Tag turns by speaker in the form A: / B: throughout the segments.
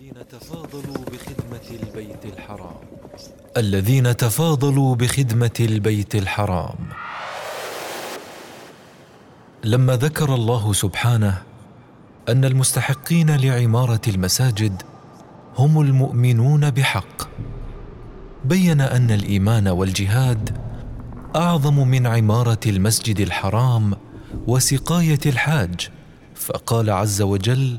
A: الذين تفاضلوا بخدمة البيت الحرام. الذين تفاضلوا بخدمة البيت الحرام. لما ذكر الله سبحانه أن المستحقين لعمارة المساجد هم المؤمنون بحق بين أن الإيمان والجهاد أعظم من عمارة المسجد الحرام وسقاية الحاج فقال عز وجل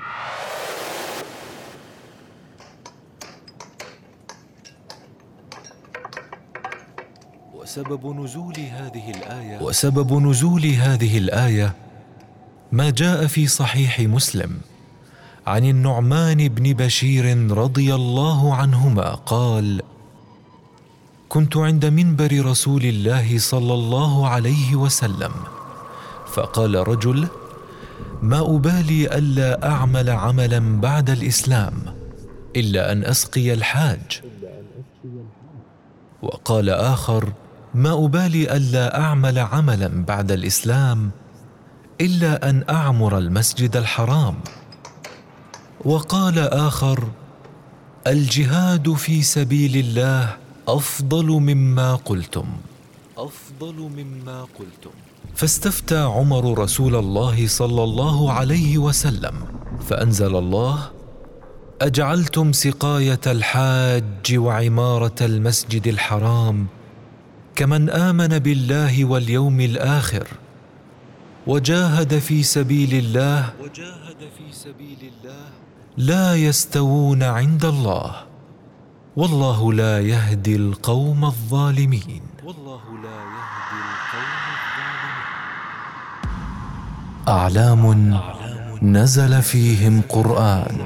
A: وسبب نزول هذه الآية وسبب نزول هذه الآية ما جاء في صحيح مسلم عن النعمان بن بشير رضي الله عنهما قال كنت عند منبر رسول الله صلى الله عليه وسلم فقال رجل ما أبالي ألا أعمل عملا بعد الإسلام إلا أن أسقي الحاج. وقال آخر ما أبالي ألا أعمل عملا بعد الإسلام إلا أن أعمر المسجد الحرام. وقال آخر الجهاد في سبيل الله أفضل مما قلتم. أفضل مما قلتم. فاستفتى عمر رسول الله صلى الله عليه وسلم فأنزل الله أجعلتم سقاية الحاج وعمارة المسجد الحرام كمن آمن بالله واليوم الآخر وجاهد في سبيل الله وجاهد في سبيل الله لا يستوون عند الله والله لا يهدي القوم الظالمين والله لا يهدي القوم الظالمين. أعلام نزل فيهم قرآن.